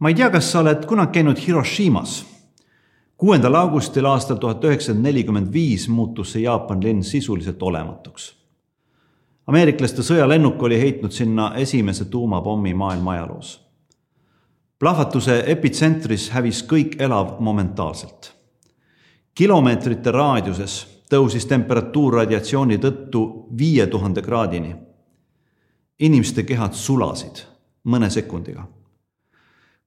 ma ei tea, kas sa oled kunagi käinud Hiroshimas. kuuendal augustil aastal tuhat üheksasada nelikümmend viis muutus see Jaapani linn sisuliselt olematuks. ameeriklaste sõjalennuk oli heitnud sinna esimese tuumapommi maailma ajaloos. plahvatuse epitsentris hävis kõik elav momentaalselt. kilomeetrite raadiuses tõusis temperatuur radiatsiooni tõttu viie tuhande kraadini. inimeste kehad sulasid mõne sekundiga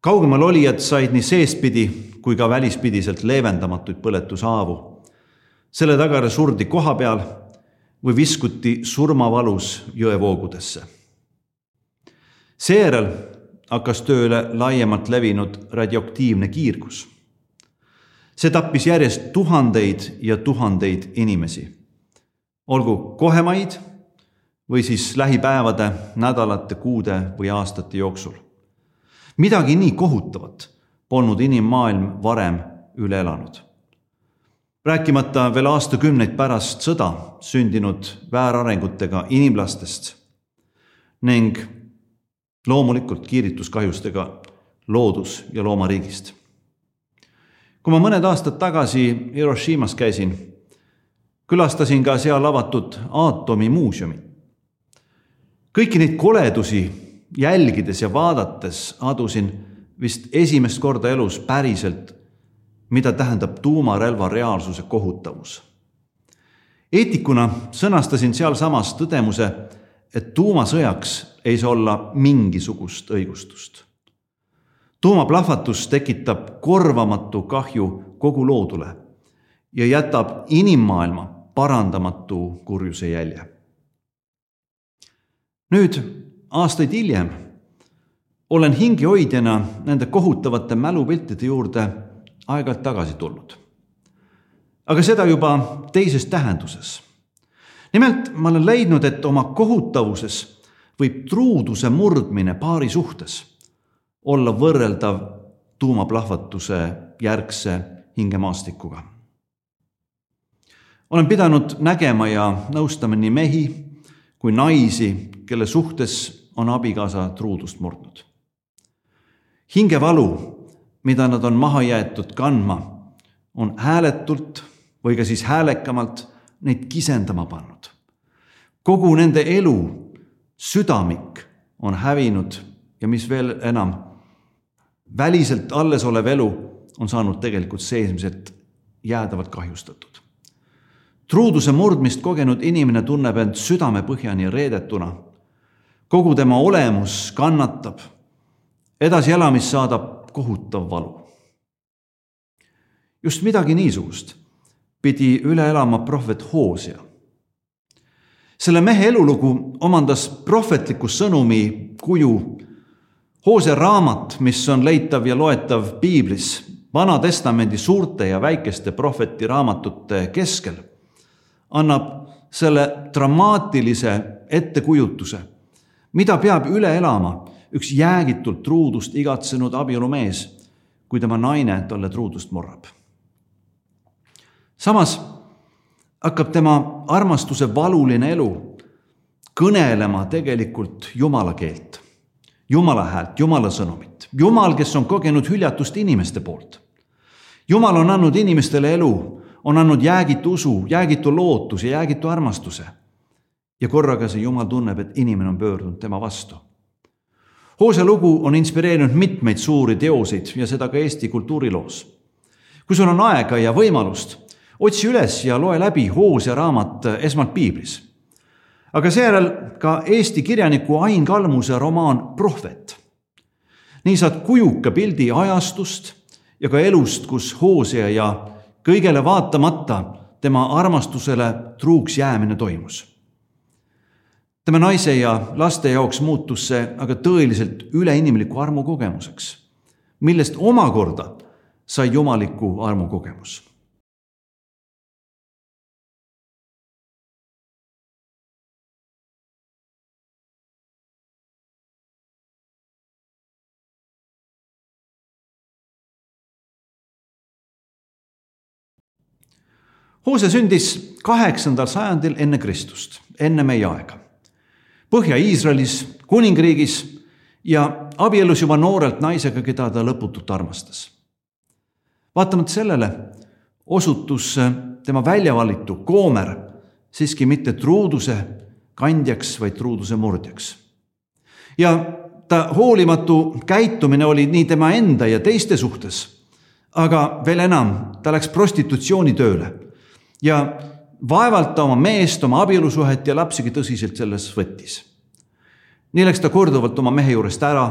kaugemal olijad said nii seestpidi kui ka välispidiselt leevendamatuid põletushaavu. selle tagajärjel surdi koha peal või viskuti surmavalus jõevoogudesse. seejärel hakkas tööle laiemalt levinud radioaktiivne kiirgus. see tappis järjest tuhandeid ja tuhandeid inimesi, olgu kohemaid või siis lähipäevade, nädalate, kuude või aastate jooksul midagi nii kohutavat polnud inimmaailm varem üle elanud. rääkimata veel aastakümneid pärast sõda sündinud väärarengutega inimlastest ning loomulikult kiirituskahjustega loodus- ja loomariigist. kui ma mõned aastad tagasi Hiroshimas käisin, külastasin ka seal avatud aatomimuuseumi. kõiki neid koledusi jälgides ja vaadates adusin vist esimest korda elus päriselt, mida tähendab tuumarelva reaalsuse kohutavus. eetikuna sõnastasin sealsamas tõdemuse, et tuumasõjaks ei saa olla mingisugust õigustust. tuumaplahvatus tekitab korvamatu kahju kogu loodule ja jätab inimmaailma parandamatu kurjuse jälje. nüüd aastaid hiljem olen hingehoidjana nende kohutavate mälupiltide juurde aeg-ajalt tagasi tulnud. aga seda juba teises tähenduses. nimelt ma olen leidnud, et oma kohutavuses võib truuduse murdmine paari suhtes olla võrreldav tuumaplahvatuse järgse hingemaastikuga. olen pidanud nägema ja nõustama nii mehi kui naisi, kelle suhtes on abikaasa truudust murdnud. hingevalu, mida nad on maha jäetud kandma, on hääletult või ka siis häälekamalt neid kisendama pannud. kogu nende elu südamik on hävinud ja mis veel enam, väliselt alles olev elu on saanud tegelikult seesmiselt jäädavalt kahjustatud. truuduse murdmist kogenud inimene tunneb end südamepõhjani reedetuna kogu tema olemus kannatab, edasielamist saadab kohutav valu. just midagi niisugust pidi üle elama prohvet Hoosia. selle mehe elulugu omandas prohvetliku sõnumi kuju. Hoosia raamat, mis on leitav ja loetav piiblis Vana-testamendi suurte ja väikeste prohveti raamatute keskel, annab selle dramaatilise ettekujutuse mida peab üle elama üks jäägitult truudust igatsenud abielumees, kui tema naine talle truudust murrab. samas hakkab tema armastuse valuline elu kõnelema tegelikult jumala keelt, jumala häält, jumala sõnumit. jumal, kes on kogenud hüljatust inimeste poolt. jumal on andnud inimestele elu, on andnud jäägitu usu, jäägitu lootuse, jäägitu armastuse ja korraga see Jumal tunneb, et inimene on pöördunud tema vastu. Hoose lugu on inspireerinud mitmeid suuri teoseid ja seda ka Eesti kultuuriloos. kui sul on aega ja võimalust, otsi üles ja loe läbi Hoose raamat esmalt piiblis. aga seejärel ka Eesti kirjaniku Ain Kalmuse romaan Prohvet. nii saad kujuka pildi ajastust ja ka elust, kus Hoosea ja kõigele vaatamata tema armastusele truuks jäämine toimus tema naise ja laste jaoks muutus see aga tõeliselt üleinimliku armu kogemuseks, millest omakorda sai jumaliku armu kogemus Hoose sündis kaheksandal sajandil enne Kristust, enne meie aega. Põhja-Iisraelis, kuningriigis ja abiellus juba noorelt naisega, keda ta lõputult armastas. vaatamata sellele osutus tema välja valitu Koomer siiski mitte truuduse kandjaks, vaid truuduse murdjaks. ja ta hoolimatu käitumine oli nii tema enda ja teiste suhtes, aga veel enam, ta läks prostitutsioonitööle ja vaevalt ta oma meest, oma abielusuhet ja lapsigi tõsiselt selles võttis. nii läks ta korduvalt oma mehe juurest ära,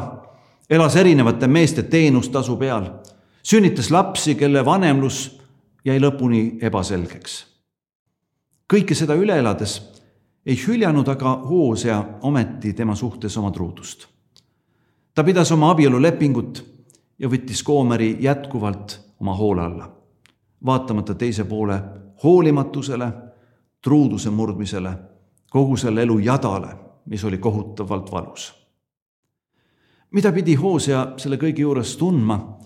elas erinevate meeste teenustasu peal, sünnitas lapsi, kelle vanemlus jäi lõpuni ebaselgeks. kõike seda üle elades ei hüljanud aga Hoosea ometi tema suhtes oma truudust. ta pidas oma abielulepingut ja võttis Koomeri jätkuvalt oma hoole alla, vaatamata teise poole hoolimatusele, truuduse murdmisele, kogu selle elu jadale, mis oli kohutavalt valus. mida pidi Hoosea selle kõige juures tundma,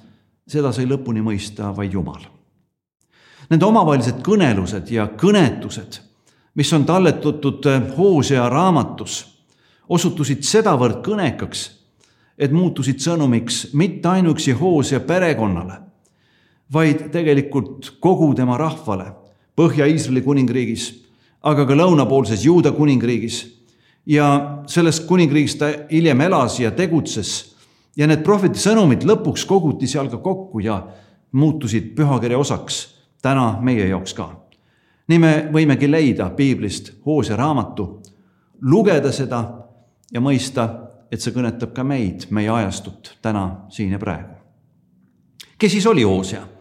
seda sai lõpuni mõista vaid Jumal. Nende omavahelised kõnelused ja kõnetused, mis on talletatud Hoosea raamatus, osutusid sedavõrd kõnekaks, et muutusid sõnumiks mitte ainuüksi Hoosea perekonnale, vaid tegelikult kogu tema rahvale Põhja-Iisraeli kuningriigis, aga ka lõunapoolses Juuda kuningriigis. ja selles kuningriigis ta hiljem elas ja tegutses ja need prohveti sõnumid lõpuks koguti seal ka kokku ja muutusid pühakirja osaks täna meie jaoks ka. nii me võimegi leida piiblist Hoose raamatu, lugeda seda ja mõista, et see kõnetab ka meid, meie ajastut täna, siin ja praegu. kes siis oli Hoosea?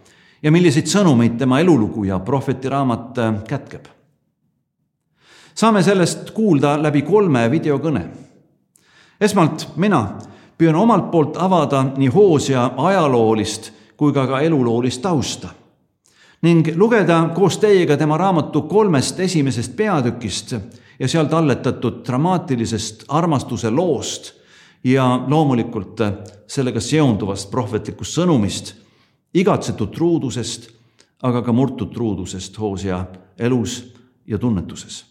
Ja milliseid sõnumeid tema elulugu ja prohveti raamat äh, kätkeb. saame sellest kuulda läbi kolme videokõne. esmalt mina püüan omalt poolt avada nii Hoosea ajaloolist kui ka ka eluloolist tausta ning lugeda koos teiega tema raamatu kolmest esimesest peatükist ja seal talletatud dramaatilisest armastuse loost ja loomulikult sellega seonduvast prohvetlikust sõnumist igatsetud truudusest, aga ka murtud truudusest Hoosea elus ja tunnetuses.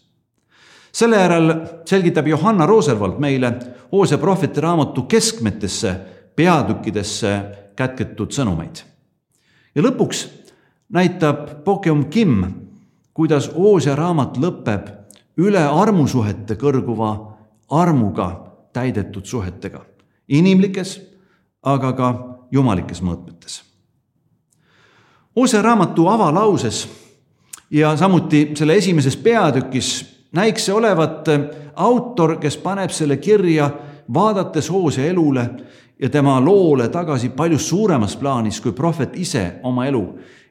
selle järel selgitab Johanna Roosevalt meile Hoosea prohveti raamatu keskmetesse peatükkidesse kätketud sõnumeid. ja lõpuks näitab Pokeum Kim, kuidas Hoosea raamat lõpeb üle armusuhete kõrguva armuga täidetud suhetega, inimlikes, aga ka jumalikes mõõtmetes Moose raamatu avalauses ja samuti selle esimeses peatükis näiks see olevat autor, kes paneb selle kirja, vaadates Hoose elule ja tema loole tagasi palju suuremas plaanis, kui prohvet ise oma elu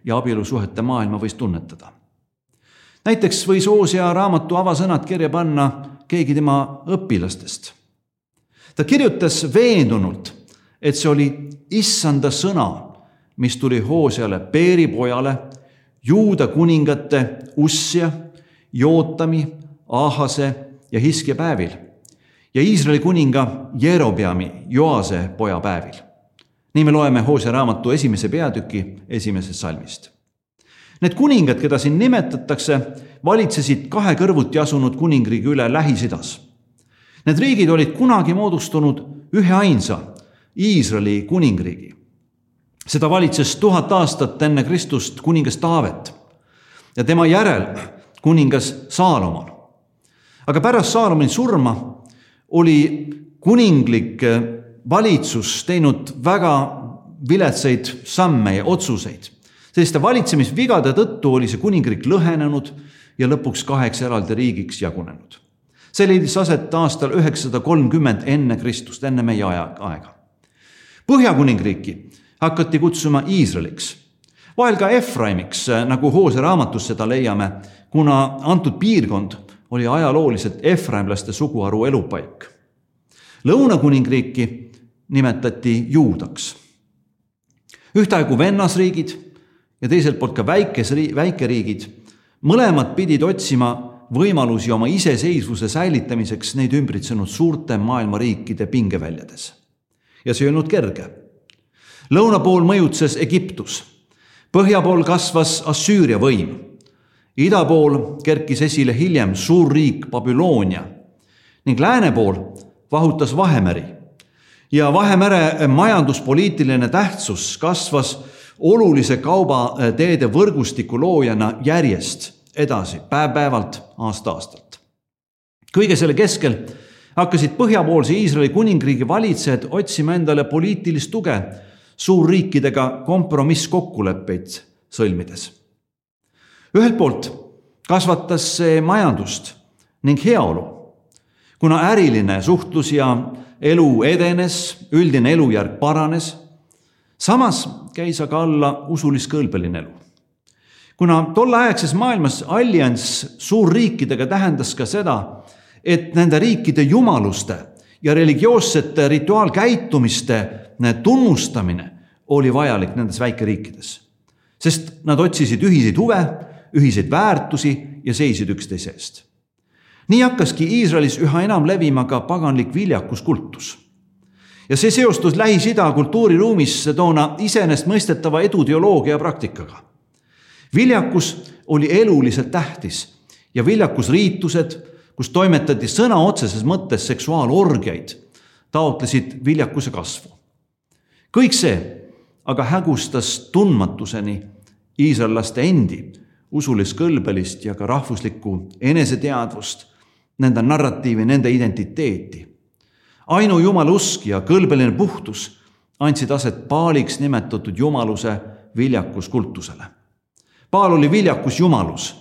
ja abielusuhete maailma võis tunnetada. näiteks võis Hoosea raamatu avasõnad kirja panna keegi tema õpilastest. ta kirjutas veendunult, et see oli issanda sõna mis tuli Hooseale Peeri pojale, juuda kuningate Ussia, Jootami, Ahase ja Hiskja päevil ja Iisraeli kuninga Jerobeami, Joase poja päevil. nii me loeme Hoosea raamatu esimese peatüki esimesest salmist. Need kuningad, keda siin nimetatakse, valitsesid kahe kõrvuti asunud kuningriigi üle Lähis-Idas. Need riigid olid kunagi moodustunud üheainsa Iisraeli kuningriigi seda valitses tuhat aastat enne Kristust kuningas Taavet ja tema järel kuningas Saalomon. aga pärast Saalomoni surma oli kuninglik valitsus teinud väga viletsaid samme ja otsuseid. selliste valitsemisvigade tõttu oli see kuningriik lõhenenud ja lõpuks kaheks eraldi riigiks jagunenud. see leidis aset aastal üheksasada kolmkümmend enne Kristust, enne meie aja, aega. Põhjakuningriiki hakati kutsuma Iisraeliks, vahel ka Efraimiks, nagu Hoose raamatus seda leiame, kuna antud piirkond oli ajalooliselt efraimlaste suguharu elupaik. Lõunakuningriiki nimetati Juudaks. ühtaegu vennasriigid ja teiselt poolt ka väikes, väikeriigid, mõlemad pidid otsima võimalusi oma iseseisvuse säilitamiseks neid ümbritsenud suurte maailma riikide pingeväljades. ja see ei olnud kerge lõuna pool mõjutses Egiptus, põhja pool kasvas Assüüria võim, ida pool kerkis esile hiljem suur riik Babyloonia ning lääne pool vahutas Vahemeri. Ja Vahemere majanduspoliitiline tähtsus kasvas olulise kaubateede võrgustiku loojana järjest edasi, päev-päevalt, aasta-aastalt. kõige selle keskel hakkasid põhjapoolse Iisraeli kuningriigi valitsejad otsima endale poliitilist tuge suurriikidega kompromisskokkuleppeid sõlmides. ühelt poolt kasvatas see majandust ning heaolu, kuna äriline suhtlus ja elu edenes, üldine elujärg paranes. samas käis aga alla usuliskõlbeline elu. kuna tolleaegses maailmas allianss suurriikidega tähendas ka seda, et nende riikide jumaluste ja religioossete rituaalkäitumiste tunnustamine oli vajalik nendes väikeriikides. sest nad otsisid ühiseid huve, ühiseid väärtusi ja seisid üksteise eest nii hakkaski Iisraelis üha enam levima ka paganlik viljakuskultus. ja see seostus Lähis-Ida kultuuriruumis toona iseenesestmõistetava eduteoloogia praktikaga. viljakus oli eluliselt tähtis ja viljakusriitused, kus toimetati sõna otseses mõttes seksuaalorgiaid, taotlesid viljakuse kasvu. Kõik see aga hägustas tundmatuseni iisraellaste endi usulist kõlbelist ja ka rahvuslikku eneseteadvust nende narratiivi, nende identiteeti. ainu jumala usk ja kõlbeline puhtus andsid aset paaliks nimetatud jumaluse viljakuskultusele. Paal oli viljakus jumalus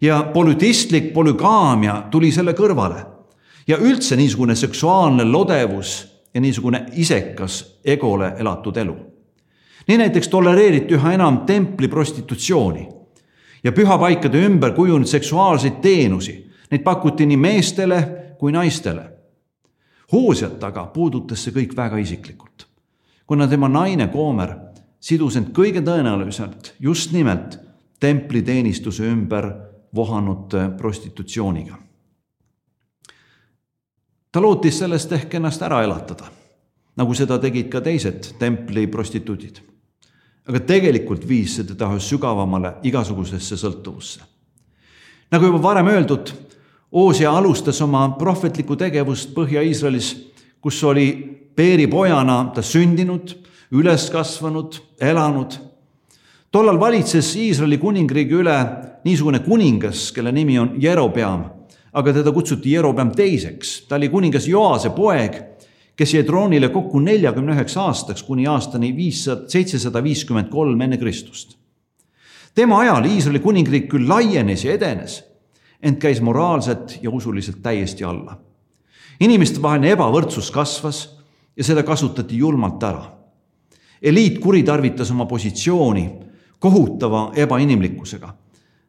ja polütistlik polügaamia tuli selle kõrvale ja üldse niisugune seksuaalne lodevus ja niisugune isekas egole elatud elu. nii näiteks tolereeriti üha enam templi prostitutsiooni ja pühapaikade ümber kujunenud seksuaalseid teenusi Neid pakuti nii meestele kui naistele. Hoosiat aga puudutas see kõik väga isiklikult, kuna tema naine Koomer sidus end kõige tõenäoliselt just nimelt templiteenistuse ümber vohanud prostitutsiooniga. Ta lootis sellest ehk ennast ära elatada, nagu seda tegid ka teised templi prostituudid. aga tegelikult viis see teda sügavamale igasugusesse sõltuvusse. nagu juba varem öeldud Oosia alustas oma prohvetlikku tegevust Põhja-Iisraelis, kus oli Peeri pojana ta sündinud, üles kasvanud, elanud. tollal valitses Iisraeli kuningriigi üle niisugune kuningas, kelle nimi on Jerobeam, aga teda kutsuti Jerobeam teiseks, ta oli kuningas Joase poeg, kes jäi troonile kokku neljakümne üheks aastaks kuni aastani viissada, seitsesada viiskümmend kolm enne Kristust. tema ajal Iisraeli kuningriik küll laienes ja edenes ent käis moraalselt ja usuliselt täiesti alla. inimestevaheline ebavõrdsus kasvas ja seda kasutati julmalt ära. eliit kuritarvitas oma positsiooni kohutava ebainimlikkusega.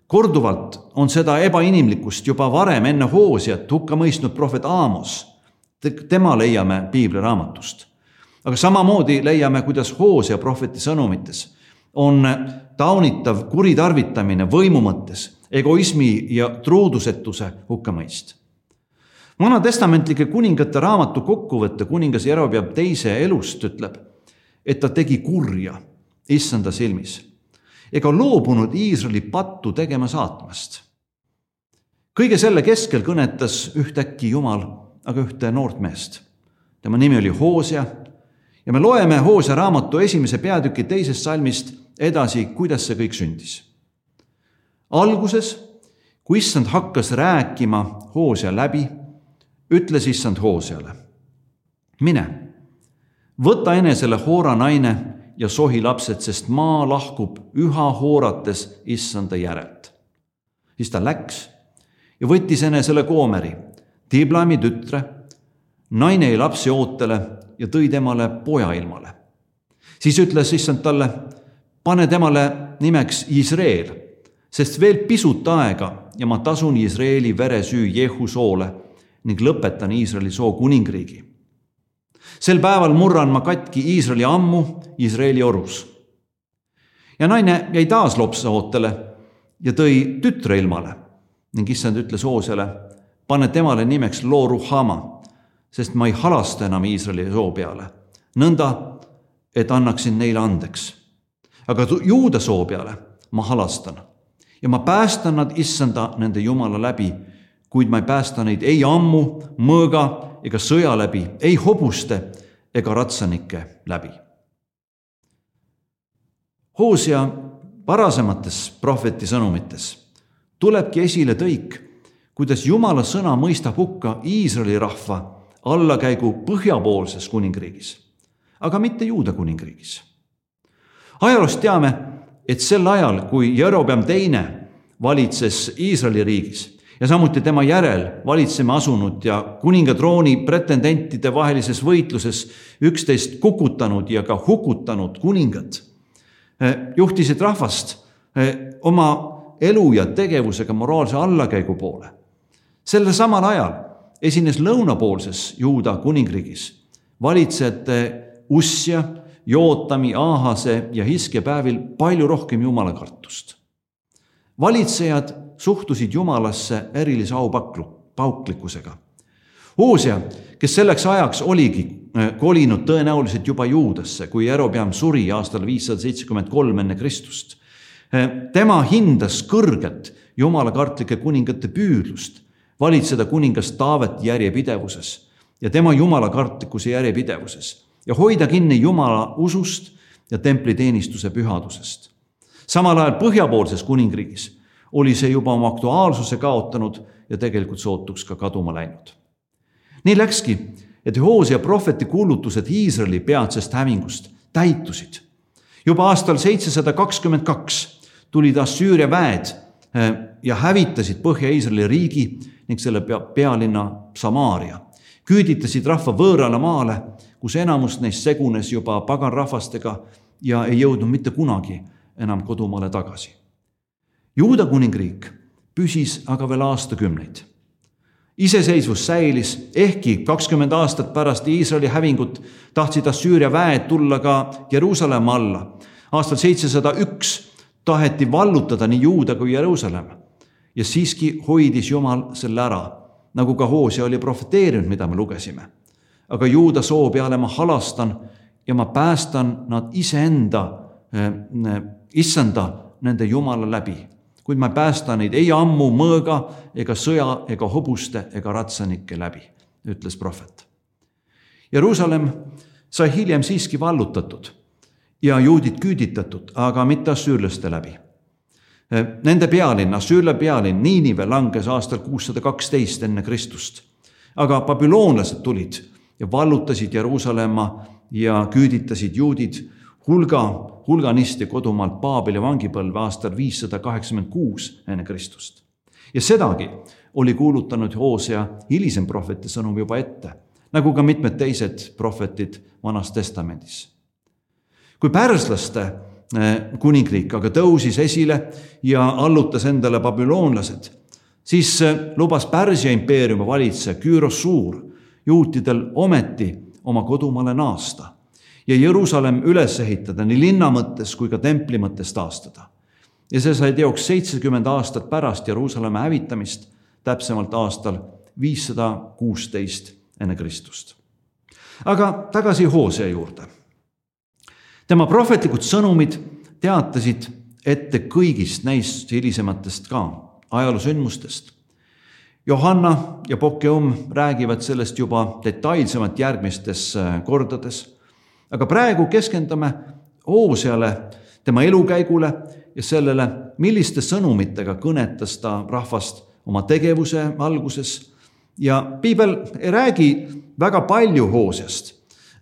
Korduvalt on seda ebainimlikkust juba varem enne Hoosiat hukka mõistnud prohvet Aamos. tema leiame piibliraamatust. aga samamoodi leiame, kuidas Hoosia prohveti sõnumites on taunitav kuritarvitamine võimu mõttes egoismi ja truudusetuse hukkamõist. Vana-testamentlike kuningate raamatu kokkuvõte kuningas Jerobeam teise elust ütleb, et ta tegi kurja issanda silmis ega loobunud Iisraeli pattu tegema saatmast. kõige selle keskel kõnetas ühtäkki Jumal aga ühte noort meest. tema nimi oli Hoosia ja me loeme Hoosia raamatu esimese peatüki teisest salmist edasi, kuidas see kõik sündis alguses, kui issand hakkas rääkima Hoosia läbi, ütles issand Hoosiale. mine, võta enesele Hoora naine ja sohi lapsed, sest maa lahkub üha hoorates issanda järelt. siis ta läks ja võttis enesele koomeri, Tiblami tütre. naine jäi lapse ootele ja tõi temale poja ilmale. siis ütles issand talle, pane temale nimeks Iisrael sest veel pisut aega ja ma tasun Iisraeli veresüü Jehu soole ning lõpetan Iisraeli soo kuningriigi. Sel päeval murran ma katki Iisraeli ammu Iisraeli orus. ja naine jäi taas lopsa ootele ja tõi tütre ilmale ning issand ütles Oosele, pane temale nimeks Lo Ruhama, sest ma ei halasta enam Iisraeli soo peale, nõnda, et annaksin neile andeks. aga juuda soo peale ma halastan ja ma päästan nad issanda nende jumala läbi, kuid ma ei päästa neid ei ammu, mõõga ega sõja läbi, ei hobuste ega ratsanike läbi. Hoosia varasemates prohveti sõnumites tulebki esile tõik, kuidas Jumala sõna mõistab hukka Iisraeli rahva allakäigu põhjapoolses kuningriigis, aga mitte Juuda kuningriigis. ajaloost teame, et sel ajal, kui Jerobeam teine valitses Iisraeli riigis ja samuti tema järel valitsema asunud ja kuningatrooni pretendentide vahelises võitluses üksteist kukutanud ja ka hukutanud kuningad eh, juhtisid rahvast eh, oma elu ja tegevusega moraalse allakäigu poole. sellel samal ajal esines lõunapoolses Juuda kuningriigis valitsejate Ussia, Jootami, Aahase ja Hiske päevil palju rohkem jumalakartust. valitsejad suhtusid Jumalasse erilise aupaklu, pauklikkusega. Hoosia, kes selleks ajaks oligi äh, kolinud tõenäoliselt juba Juudasse, kui Jerobeam suri aastal viissada seitsekümmend kolm enne Kristust. Äh, tema hindas kõrget jumalakartlike kuningate püüdlust valitseda kuningas Taaveti järjepidevuses ja tema jumalakartlikkuse järjepidevuses ja hoida kinni Jumala usust ja templiteenistuse pühadusest. samal ajal põhjapoolses kuningriigis oli see juba oma aktuaalsuse kaotanud ja tegelikult sootuks ka kaduma läinud. nii läkski, et Hoosia prohveti kuulutused Iisraeli peatsest hävingust täitusid. juba aastal seitsesada kakskümmend kaks tulid Assüüria väed eh, ja hävitasid Põhja-Iisraeli riigi ning selle pea, pealinna Samaaria. küüditasid rahva võõrale maale, kus enamus neist segunes juba paganrahvastega ja ei jõudnud mitte kunagi enam kodumaale tagasi Juuda kuningriik püsis aga veel aastakümneid. iseseisvus säilis, ehkki kakskümmend aastat pärast Iisraeli hävingut tahtsid Assüüria väed tulla ka Jeruusalemma alla. aastal seitsesada üks taheti vallutada nii Juuda kui Jeruusalemma ja siiski hoidis Jumal selle ära, nagu ka Hoosia oli profeteerinud, mida me lugesime. aga Juuda soo peale ma halastan ja ma päästan nad iseenda äh,, issanda, nende Jumala läbi kuid ma ei päästa neid ei ammu mõõga ega sõja ega hobuste ega ratsanike läbi, ütles prohvet. Jeruusalemm sai hiljem siiski vallutatud ja juudid küüditatud, aga mitte assüürlaste läbi. Nende pealinn, Assüüria pealinn, Niinive langes aastal kuussada kaksteist enne Kristust. aga babüloonlased tulid ja vallutasid Jeruusalemma ja küüditasid juudid hulga, hulganisti kodumaalt Paabeli vangipõlve aastal viissada kaheksakümmend kuus enne Kristust. ja sedagi oli kuulutanud Hoosea hilisem prohveti sõnum juba ette, nagu ka mitmed teised prohvetid Vanas Testamendis. kui pärslaste eh, kuningriik aga tõusis esile ja allutas endale babüloonlased, siis eh, lubas Pärsia impeeriumi valitseja Küüros Suur juutidel ometi oma kodumaale naasta ja Jeruusalemm üles ehitada nii linna mõttes kui ka templi mõttes taastada. ja see sai teoks seitsekümmend aastat pärast Jeruusalemma hävitamist, täpsemalt aastal viissada kuusteist enne Kristust. aga tagasi Hoosea juurde. tema prohvetlikud sõnumid teatasid ette kõigist neist hilisematest ka ajaloosündmustest. Johanna ja Pokeum räägivad sellest juba detailsemalt järgmistes kordades aga praegu keskendume Hooseale, tema elukäigule ja sellele, milliste sõnumitega kõnetas ta rahvast oma tegevuse alguses. ja piibel ei räägi väga palju Hooseast,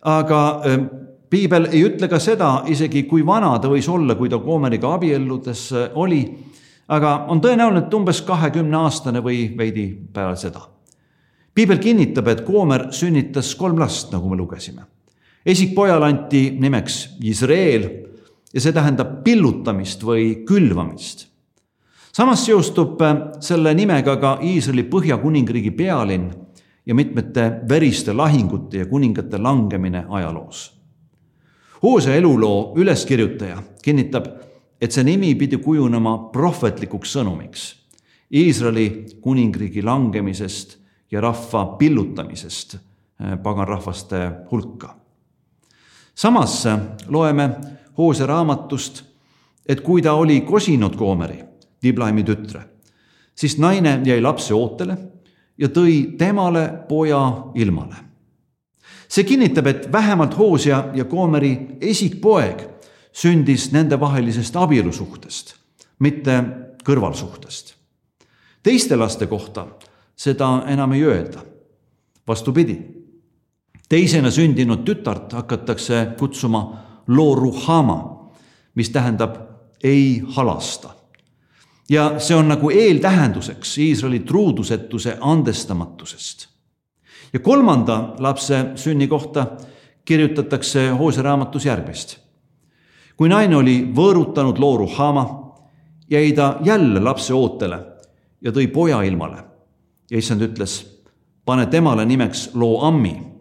aga ähm, piibel ei ütle ka seda, isegi kui vana ta võis olla, kui ta Koomeriga abielludes äh, oli. aga on tõenäoline, et umbes kahekümne aastane või veidi peale seda. piibel kinnitab, et Koomer sünnitas kolm last, nagu me lugesime esikpojal anti nimeks Izrael ja see tähendab pillutamist või külvamist. samas seostub äh, selle nimega ka Iisraeli põhjakuningriigi pealinn ja mitmete veriste lahingute ja kuningate langemine ajaloos. Hoose eluloo üleskirjutaja kinnitab, et see nimi pidi kujunema prohvetlikuks sõnumiks Iisraeli kuningriigi langemisest ja rahva pillutamisest äh, paganrahvaste hulka samas loeme Hoose raamatust, et kui ta oli kosinud Koomeri, Diblaimi tütre, siis naine jäi lapse ootele ja tõi temale poja ilmale. see kinnitab, et vähemalt Hoosia ja Koomeri esikpoeg sündis nendevahelisest abielusuhtest, mitte kõrvalsuhtest. teiste laste kohta seda enam ei öelda. vastupidi, teisena sündinud tütart hakatakse kutsuma Loruhama, mis tähendab ei halasta. ja see on nagu eeltähenduseks Iisraeli truudusetuse andestamatusest. ja kolmanda lapse sünni kohta kirjutatakse Hoose raamatus järgmist. kui naine oli võõrutanud Loruhama, jäi ta jälle lapse ootele ja tõi poja ilmale. ja issand ütles, pane temale nimeks Lo-Ammi,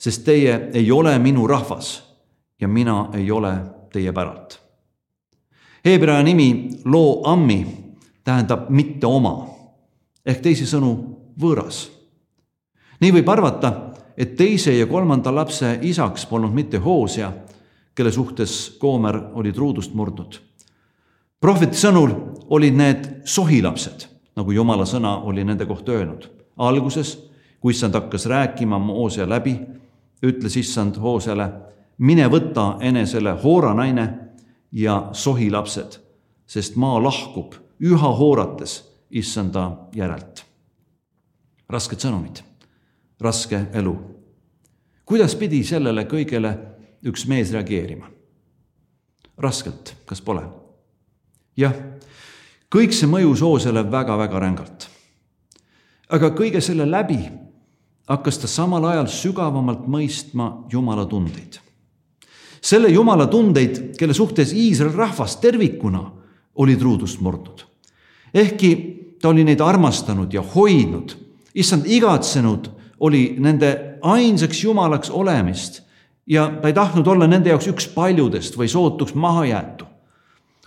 sest teie ei ole minu rahvas ja mina ei ole teie päralt. Heebrea nimi Lo-Ammi tähendab mitte oma ehk teisisõnu võõras. nii võib arvata, et teise ja kolmanda lapse isaks polnud mitte Hoosia, kelle suhtes Koomer oli truudust murdnud. prohveti sõnul olid need sohilapsed, nagu jumala sõna oli nende kohta öelnud. alguses, kui issand hakkas rääkima Moosea läbi, ütles issand Hooseale mine võta enesele Hoora naine ja sohi lapsed, sest maa lahkub üha hoorates issanda järelt. rasked sõnumid, raske elu. kuidas pidi sellele kõigele üks mees reageerima? raskelt, kas pole? jah, kõik see mõjus Oosele väga-väga rängalt. aga kõige selle läbi hakkas ta samal ajal sügavamalt mõistma Jumala tundeid selle Jumala tundeid, kelle suhtes Iisraeli rahvas tervikuna oli truudust murdnud. ehkki ta oli neid armastanud ja hoidnud, issand igatsenud oli nende ainsaks jumalaks olemist ja ta ei tahtnud olla nende jaoks üks paljudest või sootuks mahajäetu.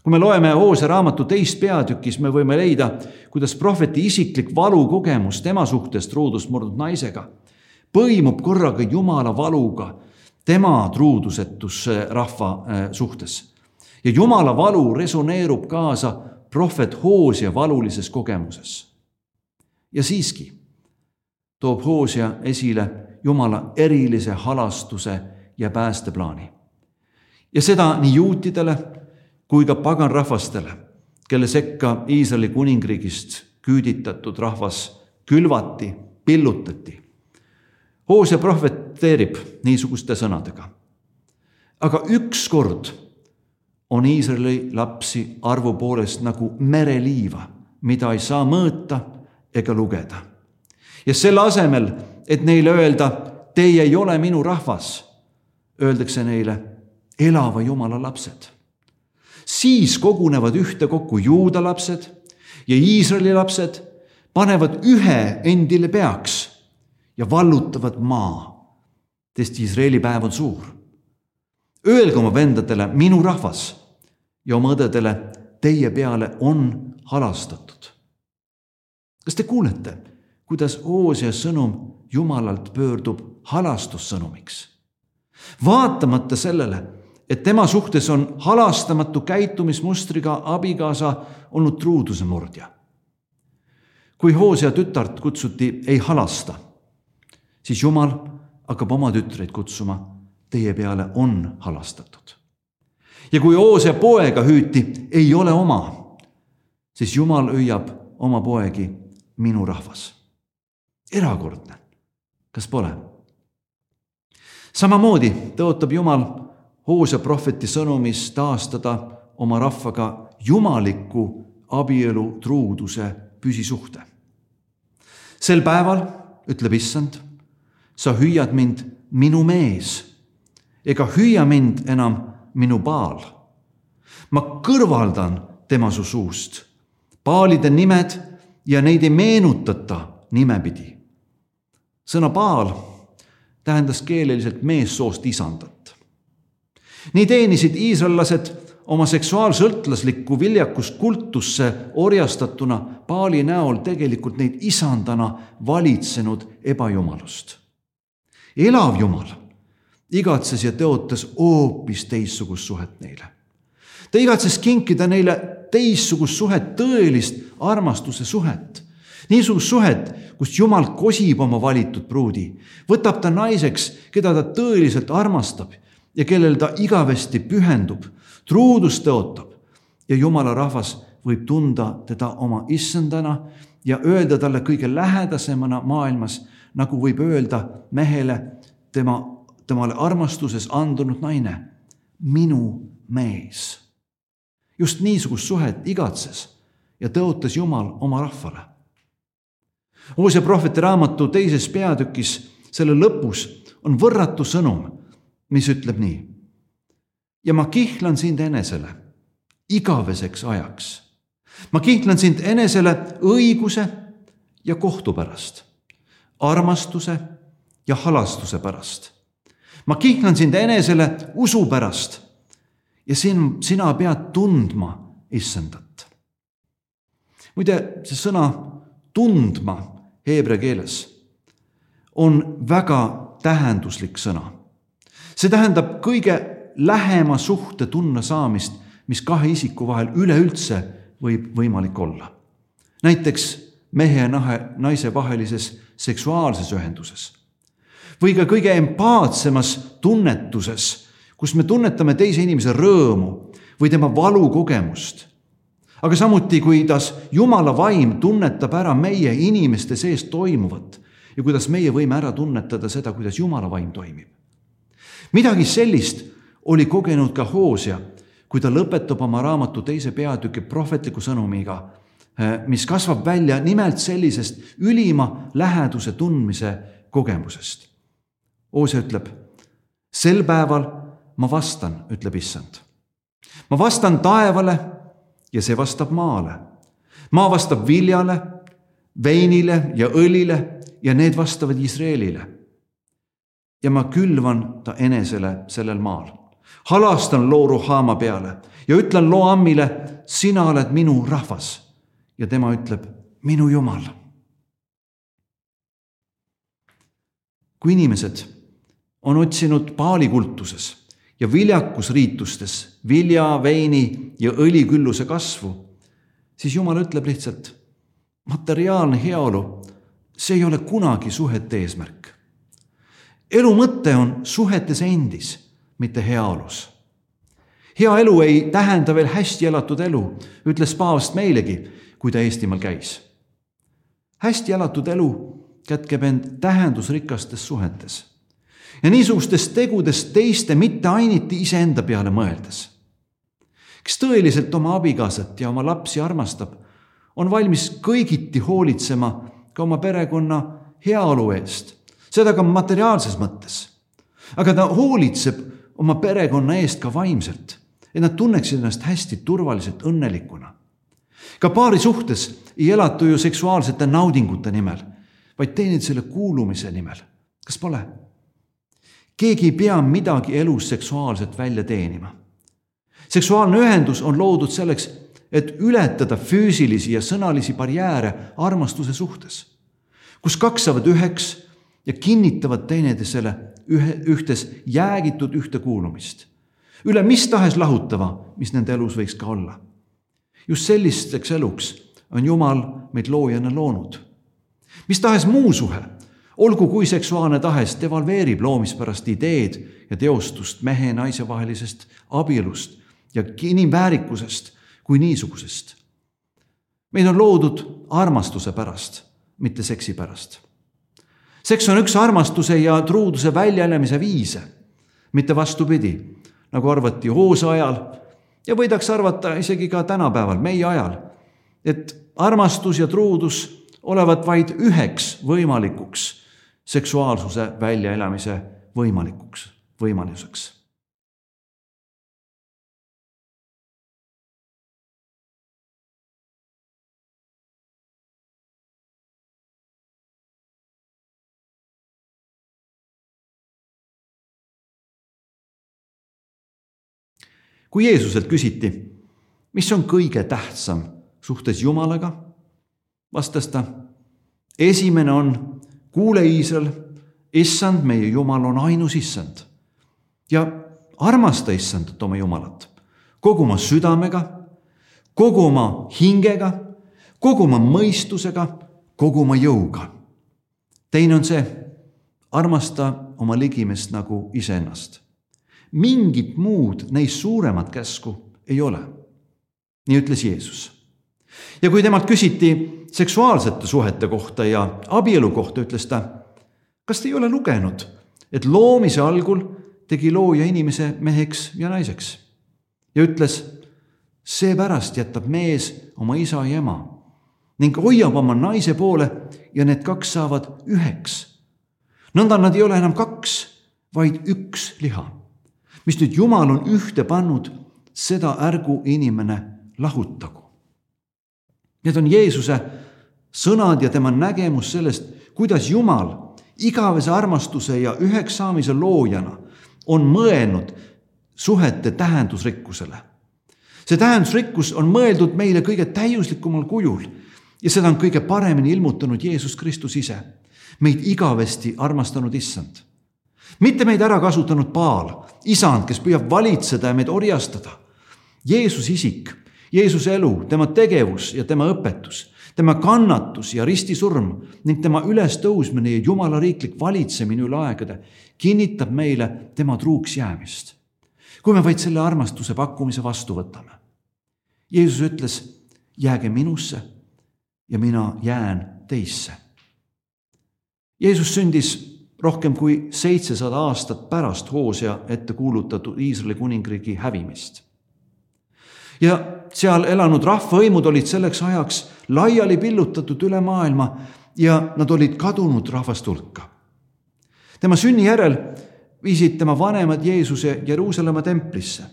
Kui me loeme Hoose raamatu teist peatükis, me võime leida, kuidas prohveti isiklik valukogemus tema suhtes truudust murdnud naisega põimub korraga Jumala valuga tema truudusetus rahva äh, suhtes. ja jumala valu resoneerub kaasa prohvet Hoosia valulises kogemuses. ja siiski toob Hoosia esile jumala erilise halastuse ja päästeplaani. ja seda nii juutidele kui ka paganrahvastele, kelle sekka Iisraeli kuningriigist küüditatud rahvas külvati, pillutati Hoosia prohveteerib niisuguste sõnadega. aga ükskord on Iisraeli lapsi arvu poolest nagu mereliiva, mida ei saa mõõta ega lugeda. ja selle asemel, et neile öelda, teie ei ole minu rahvas, öeldakse neile elava Jumala lapsed. Siis kogunevad ühtekokku juuda lapsed ja Iisraeli lapsed, panevad ühe endile peaks ja vallutavad maa, sest Iisraeli päev on suur. Öelge oma vendadele, minu rahvas ja oma õdedele, teie peale on halastatud. kas te kuulete, kuidas Oosia sõnum Jumalalt pöördub halastussõnumiks? vaatamata sellele, et tema suhtes on halastamatu käitumismustriga abikaasa olnud truuduse murdja. kui Hoosia tütart kutsuti ei halasta siis Jumal hakkab oma tütreid kutsuma, teie peale on halastatud. ja kui Oose poega hüüti, ei ole oma, siis Jumal hüüab oma poegi, minu rahvas. erakordne, kas pole? samamoodi tõotab Jumal Hoose prohveti sõnumis taastada oma rahvaga jumaliku abielu truuduse püsisuhte. sel päeval, ütleb issand sa hüüad mind minu mees ega hüüa mind enam minu baal. ma kõrvaldan tema su suust, baalide nimed ja neid ei meenutata nimepidi. sõna baal tähendas keeleliselt meessoost isandat. Nii teenisid iisraellased oma seksuaalsõltlaslikku viljakust kultusse orjastatuna Paali näol tegelikult neid isandana valitsenud ebajumalust elav Jumal igatses ja tõotas hoopis teistsugust suhet neile. ta igatses kinkida neile teistsugust suhet, tõelist armastuse suhet, niisugust suhet, kus Jumal kosib oma valitud pruudi, võtab ta naiseks, keda ta tõeliselt armastab ja kellel ta igavesti pühendub, truudust tõotab ja Jumala rahvas võib tunda teda oma issandana ja öelda talle kõige lähedasemana maailmas, nagu võib öelda mehele tema, temale armastuses andunud naine, minu mees. just niisugust suhet igatses ja tõotas Jumal oma rahvale. Oosea prohveti raamatu teises peatükis, selle lõpus on võrratu sõnum, mis ütleb nii. ja ma kihlan sind enesele igaveseks ajaks. ma kiitlen sind enesele õiguse ja kohtu pärast, armastuse ja halastuse pärast. ma kiitlen sind enesele usu pärast ja sin, sina pead tundma issandat. muide, see sõna tundma heebrea keeles on väga tähenduslik sõna. See tähendab kõige lähema suhte tundma saamist mis kahe isiku vahel üleüldse võib võimalik olla. näiteks mehe ja nahe, naise vahelises seksuaalses ühenduses või ka kõige empaatsemas tunnetuses, kus me tunnetame teise inimese rõõmu või tema valukogemust. aga samuti, kuidas Jumala vaim tunnetab ära meie inimeste sees toimuvat ja kuidas meie võime ära tunnetada seda, kuidas Jumala vaim toimib. Midagi sellist oli kogenud ka Hoosia kui ta lõpetab oma raamatu teise peatüki prohvetliku sõnumiga, eh, mis kasvab välja nimelt sellisest ülima läheduse tundmise kogemusest. Oose ütleb, sel päeval ma vastan, ütleb issand. ma vastan taevale ja see vastab maale. maa vastab viljale, veinile ja õlile ja need vastavad Iisraelile. Ja ma külvan ta enesele sellel maal halastan loo Ruhama peale ja ütlen loo Ammile, sina oled minu rahvas. ja tema ütleb, minu Jumal. kui inimesed on otsinud paalikultuses ja viljakusriitustes vilja, veini ja õlikülluse kasvu, siis Jumal ütleb lihtsalt, materiaalne heaolu, see ei ole kunagi suhete eesmärk. Elu mõte on suhetes endis mitte heaolus. hea elu ei tähenda veel hästi elatud elu, ütles paavst meilegi, kui ta Eestimaal käis. hästi elatud elu kätkeb end tähendusrikastes suhetes ja niisugustes tegudes teiste, mitte ainiti iseenda peale mõeldes. kes tõeliselt oma abikaasat ja oma lapsi armastab, on valmis kõigiti hoolitsema ka oma perekonna heaolu eest, seda ka materiaalses mõttes. aga ta hoolitseb oma perekonna eest ka vaimselt, et nad tunneksid ennast hästi turvaliselt, õnnelikuna. ka paari suhtes ei elatu ju seksuaalsete naudingute nimel, vaid teineteisele kuulumise nimel. kas pole? keegi ei pea midagi elus seksuaalselt välja teenima. seksuaalne ühendus on loodud selleks, et ületada füüsilisi ja sõnalisi barjääre armastuse suhtes, kus kaks saavad üheks ja kinnitavad teineteisele ühe, ühtes jäägitud ühtekuulumist. üle mis tahes lahutava, mis nende elus võiks ka olla. just sellisteks eluks on Jumal meid loojana loonud. mis tahes muu suhe, olgu kui seksuaalne tahes, devalveerib loomispärast ideed ja teostust mehe ja naise vahelisest abielust ja inimväärikusest kui niisugusest. meid on loodud armastuse pärast, mitte seksi pärast seks on üks armastuse ja truuduse väljaenemise viise, mitte vastupidi, nagu arvati hoose ajal ja võidaks arvata isegi ka tänapäeval, meie ajal, et armastus ja truudus olevat vaid üheks võimalikuks seksuaalsuse väljaelamise võimalikuks, võimaluseks kui Jeesuselt küsiti, mis on kõige tähtsam suhtes Jumalaga, vastas ta, esimene on, kuule Iisrael, issand, meie Jumal on ainus issand ja armasta issandat oma Jumalat kogu oma südamega, kogu oma hingega, kogu oma mõistusega, kogu oma jõuga. teine on see, armasta oma ligimest nagu iseennast. Mingit muud neist suuremat käsku ei ole. nii ütles Jeesus. ja kui temalt küsiti seksuaalsete suhete kohta ja abielu kohta, ütles ta, kas te ei ole lugenud, et loomise algul tegi looja inimese meheks ja naiseks ja ütles, seepärast jätab mees oma isa ja ema ning hoiab oma naise poole ja need kaks saavad üheks. nõnda nad ei ole enam kaks, vaid üks liha. Mis nüüd Jumal on ühte pannud, seda ärgu inimene lahutagu. Need on Jeesuse sõnad ja tema nägemus sellest, kuidas Jumal igavese armastuse ja üheks saamise loojana on mõelnud suhete tähendusrikkusele. see tähendusrikkus on mõeldud meile kõige täiuslikumal kujul ja seda on kõige paremini ilmutanud Jeesus Kristus ise, meid igavesti armastanud issand. Mitte meid ära kasutanud Paal, isand, kes püüab valitseda ja meid orjastada. Jeesus isik, Jeesuse elu, tema tegevus ja tema õpetus tema kannatus ja ristisurm ning tema ülestõusmine ja Jumala riiklik valitsemine üle aegade kinnitab meile tema truuks jäämist. kui me vaid selle armastuse pakkumise vastu võtame. Jeesus ütles, jääge minusse ja mina jään teisse. Jeesus sündis rohkem kui seitsesada aastat pärast Hoosea ette kuulutatud Iisraeli kuningriigi hävimist ja seal elanud rahvavõimud olid selleks ajaks laiali pillutatud üle maailma ja nad olid kadunud rahvaste hulka. tema sünni järel viisid tema vanemad Jeesuse Jeruusalemma templisse,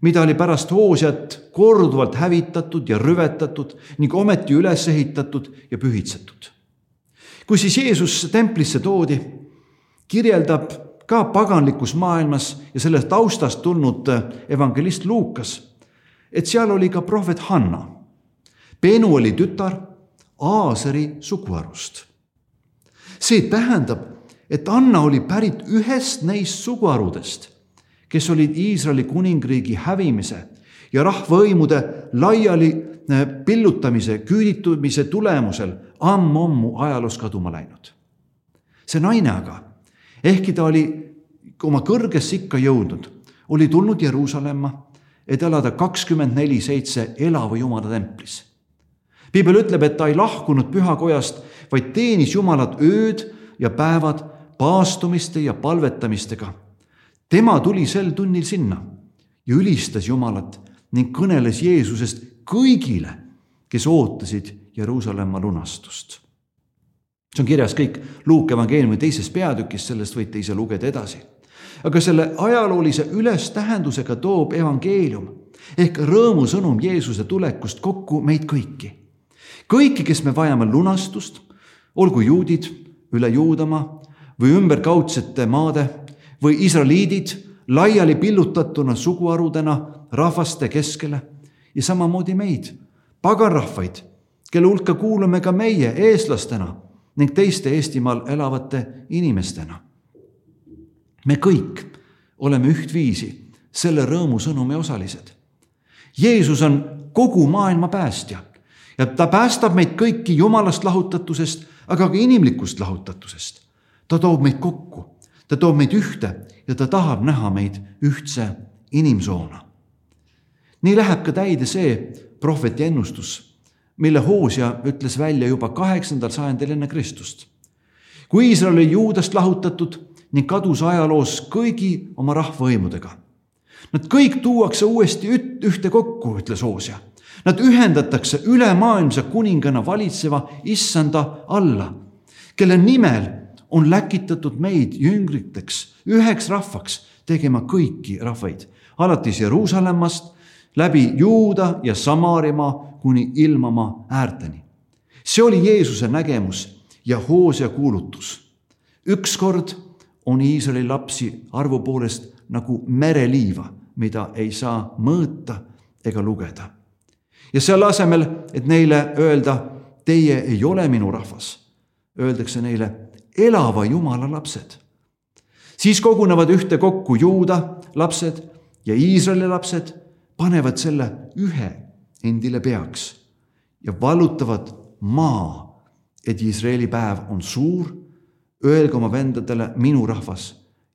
mida oli pärast Hoosiat korduvalt hävitatud ja rüvetatud ning ometi üles ehitatud ja pühitsetud. kui siis Jeesus templisse toodi, kirjeldab ka paganlikus maailmas ja sellest taustast tulnud evangelist Luukas et seal oli ka prohvet Hanna. Benu oli tütar Aaseri suguharust. see tähendab, et Anna oli pärit ühest neist suguharudest, kes olid Iisraeli kuningriigi hävimise ja rahvavõimude laiali äh, pillutamise, küüditumise tulemusel ammu-ammu ajaloos kaduma läinud. see naine aga, ehkki ta oli oma kõrgesse ikka jõudnud, oli tulnud Jeruusalemma et elada kakskümmend neli seitse elava Jumala templis. piibel ütleb, et ta ei lahkunud pühakojast, vaid teenis Jumalat ööd ja päevad paastumiste ja palvetamistega. tema tuli sel tunnil sinna ja ülistas Jumalat ning kõneles Jeesusest kõigile, kes ootasid Jeruusalemma lunastust. See on kirjas kõik Luuke evangeeliumi teises peatükis, sellest võite ise lugeda edasi aga selle ajaloolise ülestähendusega toob evangeelium ehk rõõmusõnum Jeesuse tulekust kokku meid kõiki. kõiki, kes me vajame lunastust, olgu juudid üle Juudamaa või ümberkaudsete maade või israeliidid laiali pillutatuna suguharudena rahvaste keskele ja samamoodi meid, paganrahvaid, kelle hulka kuulume ka meie eestlastena ning teiste Eestimaal elavate inimestena me kõik oleme ühtviisi selle rõõmusõnumi osalised. Jeesus on kogu maailma päästja ja ta päästab meid kõiki jumalast lahutatusest, aga ka inimlikust lahutatusest. ta toob meid kokku, ta toob meid ühte ja ta tahab näha meid ühtse inimsoona. nii läheb ka täide see prohveti ennustus, mille Hoosia ütles välja juba kaheksandal sajandil enne Kristust. kui Iisrael oli juudast lahutatud ning kadus ajaloos kõigi oma rahvavõimudega. Nad kõik tuuakse uuesti ühte kokku, ütles Oosia. Nad ühendatakse ülemaailmse kuningana valitseva issanda alla, kelle nimel on läkitatud meid jüngriteks, üheks rahvaks tegema kõiki rahvaid, alates Jeruusalemmast läbi Juuda ja Samaarimaa kuni ilmamaa äärteni. see oli Jeesuse nägemus ja Hoosia kuulutus. ükskord on Iisraeli lapsi arvu poolest nagu mereliiva, mida ei saa mõõta ega lugeda. ja selle asemel, et neile öelda, teie ei ole minu rahvas, öeldakse neile elava Jumala lapsed. siis kogunevad ühtekokku Juuda lapsed ja Iisraeli lapsed, panevad selle ühe endile peaks ja vallutavad maa et Iisraeli päev on suur, öelge oma vendadele minu rahvas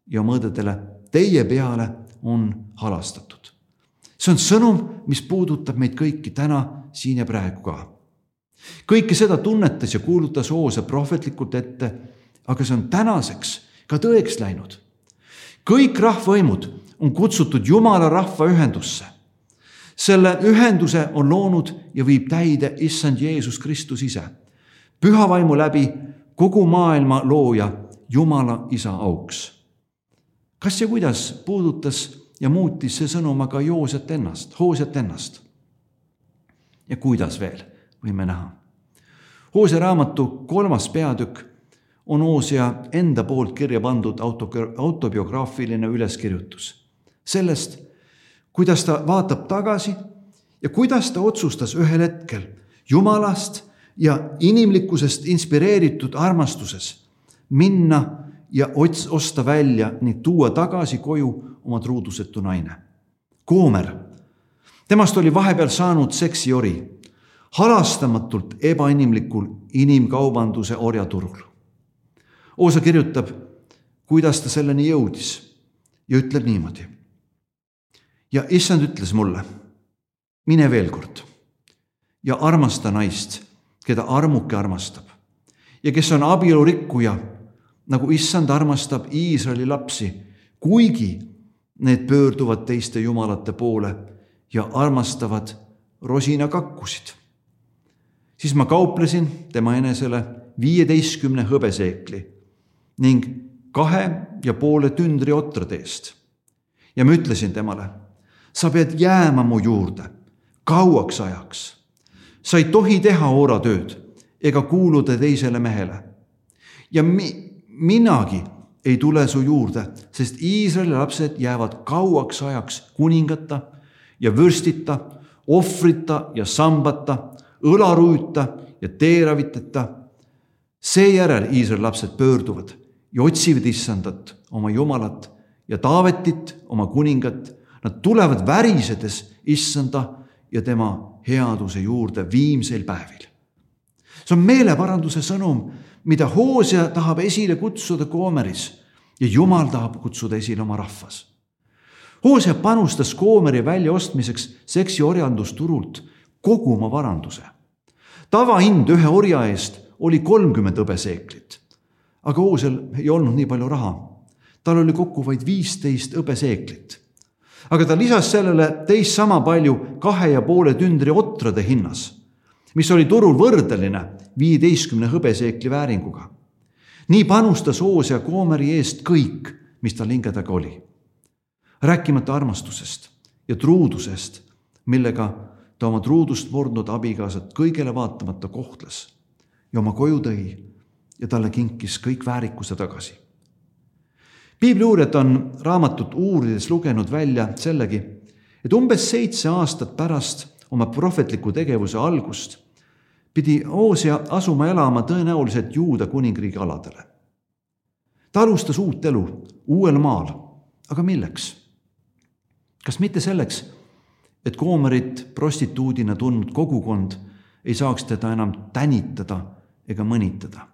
ja oma õdedele teie peale on halastatud. see on sõnum, mis puudutab meid kõiki täna, siin ja praegu ka. kõike seda tunnetas ja kuulutas Hoose prohvetlikult ette, aga see on tänaseks ka tõeks läinud. kõik rahvavõimud on kutsutud Jumala rahva ühendusse. Selle ühenduse on loonud ja viib täide issand Jeesus Kristus ise, püha vaimu läbi kogu maailma looja, Jumala isa auks. kas ja kuidas puudutas ja muutis see sõnum aga Joosep ennast, Hoosep ennast? ja kuidas veel, võime näha. Hoose raamatu kolmas peatükk on Oosea enda poolt kirja pandud auto, autobiograafiline üleskirjutus sellest, kuidas ta vaatab tagasi ja kuidas ta otsustas ühel hetkel Jumalast ja inimlikkusest inspireeritud armastuses minna ja ots-, osta välja ning tuua tagasi koju oma truudusetu naine. Koomer, temast oli vahepeal saanud seksiori, halastamatult ebainimlikul inimkaubanduse orjaturul. Oosa kirjutab, kuidas ta selleni jõudis ja ütleb niimoodi ja issand ütles mulle, mine veel kord ja armasta naist, keda armuke armastab ja kes on abielurikkuja, nagu issand armastab Iisraeli lapsi, kuigi need pöörduvad teiste jumalate poole ja armastavad rosinakakkusid. siis ma kauplesin tema enesele viieteistkümne hõbeseekli ning kahe ja poole tündri otrade eest. ja ma ütlesin temale sa pead jääma mu juurde kauaks ajaks. sa ei tohi teha ooratööd ega kuuluda teisele mehele. ja mi-, minagi ei tule su juurde, sest Iisraeli lapsed jäävad kauaks ajaks kuningata ja vürstita, ohvrita ja sambata, õlarüüta ja teeraviteta. seejärel Iisraeli lapsed pöörduvad ja otsivad issandat, oma Jumalat ja Taavetit, oma kuningat Nad tulevad värisedes issanda ja tema headuse juurde viimseil päevil. see on meeleparanduse sõnum, mida Hoosea tahab esile kutsuda Koomeris ja Jumal tahab kutsuda esile oma rahvas. Hoosea panustas Koomeri väljaostmiseks seksiorjandusturult kogu oma varanduse. tavahind ühe orja eest oli kolmkümmend hõbeseeklit. aga Hoosel ei olnud nii palju raha. tal oli kokku vaid viisteist hõbeseeklit aga ta lisas sellele teist sama palju kahe ja poole tündri otrade hinnas, mis oli turul võrdeline viieteistkümne hõbeseekli vääringuga. nii panustas Oosea koomeri eest kõik, mis tal hinge taga oli. rääkimata armastusest ja truudusest, millega ta oma truudust murdnud abikaasat kõigele vaatamata kohtles ja oma koju tõi ja talle kinkis kõik väärikuse tagasi piibliuurijad on raamatut uurides lugenud välja sellegi, et umbes seitse aastat pärast oma prohvetliku tegevuse algust pidi Oosia asuma elama tõenäoliselt Juuda kuningriigi aladele. ta alustas uut elu uuel maal, aga milleks? kas mitte selleks, et koomerit prostituudina tundnud kogukond ei saaks teda enam tänitada ega mõnitada?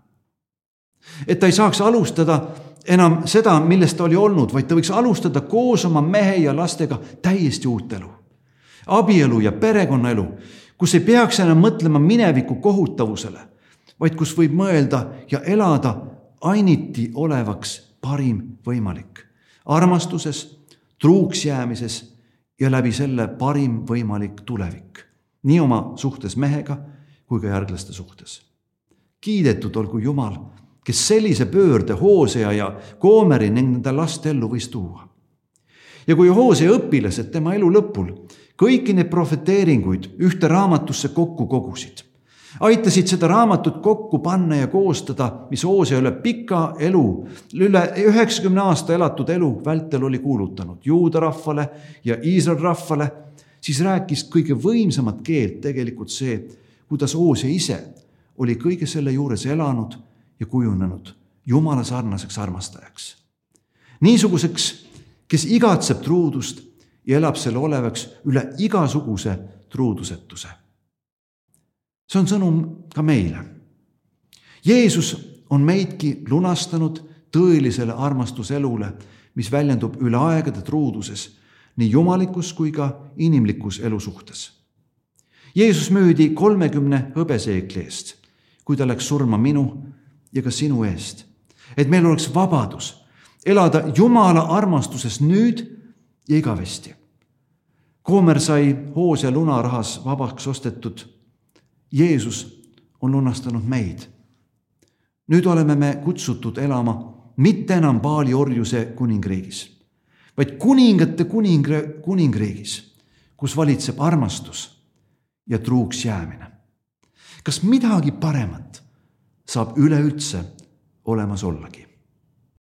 et ta ei saaks alustada enam seda, milles ta oli olnud, vaid ta võiks alustada koos oma mehe ja lastega täiesti uut elu. abielu ja perekonnaelu, kus ei peaks enam mõtlema mineviku kohutavusele, vaid kus võib mõelda ja elada ainiti olevaks parim võimalik. armastuses, truuks jäämises ja läbi selle parim võimalik tulevik. nii oma suhtes mehega kui ka järglaste suhtes. kiidetud olgu Jumal kes sellise pöörde Hoosea ja Koomeri ning nende laste ellu võis tuua. ja kui Hoosea õpilased tema elu lõpul kõiki neid prohveteeringuid ühte raamatusse kokku kogusid, aitasid seda raamatut kokku panna ja koostada, mis Hoosea üle pika elu, üle üheksakümne aasta elatud elu vältel oli kuulutanud juuda rahvale ja Iisraeli rahvale, siis rääkis kõige võimsamat keelt tegelikult see, kuidas Hoosea ise oli kõige selle juures elanud ja kujunenud Jumala sarnaseks armastajaks. niisuguseks, kes igatseb truudust ja elab selle olevaks üle igasuguse truudusetuse. see on sõnum ka meile. Jeesus on meidki lunastanud tõelisele armastuselule, mis väljendub üle aegade truuduses nii jumalikus kui ka inimlikus elusuhtes. Jeesus müüdi kolmekümne hõbeseekli eest, kui ta läks surma minu ja ka sinu eest, et meil oleks vabadus elada Jumala armastuses nüüd ja igavesti. Koomer sai hoos ja lunarahas vabaks ostetud. Jeesus on lunastanud meid. nüüd oleme me kutsutud elama mitte enam Paali orjuse kuningriigis, vaid kuningate kuningre, kuningriigis, kus valitseb armastus ja truuks jäämine. kas midagi paremat saab üleüldse olemas ollagi?